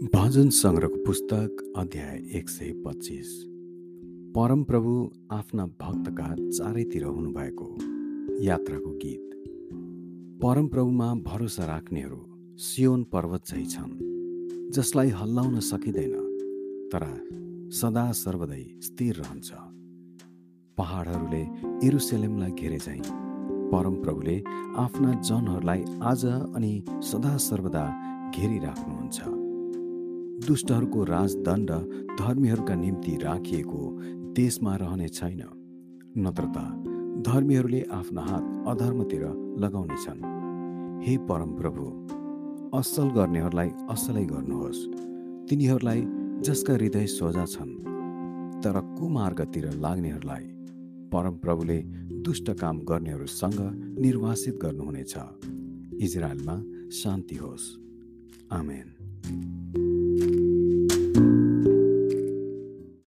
भजन सङ्ग्रहको पुस्तक अध्याय एक सय पच्चिस। परमप्रभु आफ्ना भक्तका चारैतिर हुनुभएको यात्राको गीत। परमप्रभुमा भरोसा राख्नेहरू सियोन पर्वत चाहिँ छन् जसलाई हल्लाउन सकिँदैन तर सदा सर्वदै स्थिर रहन्छ। पहाडहरूले इरुसेलेमलाई घेरे चाहिँ परमप्रभुले आफ्ना जनहरूलाई आज अनि सदा सर्वदा घेरिराख्नुहुन्छ। दुष्टहरूको राजदण्ड धर्मीहरूका निम्ति राखिएको देशमा रहने छैन। नत्र त धर्मीहरूले आफ्ना हात अधर्मतिर लगाउनेछन् हे परमप्रभु असल गर्नेहरूलाई असलै गर्नुहोस्। तिनीहरूलाई जसका हृदय सोझा छन् तर कुमार्गतिर लाग्नेहरूलाई परमप्रभुले दुष्ट काम गर्नेहरूसँग निर्वासित गर्नुहुनेछ। इजरायलमा शान्ति होस्। आमेन।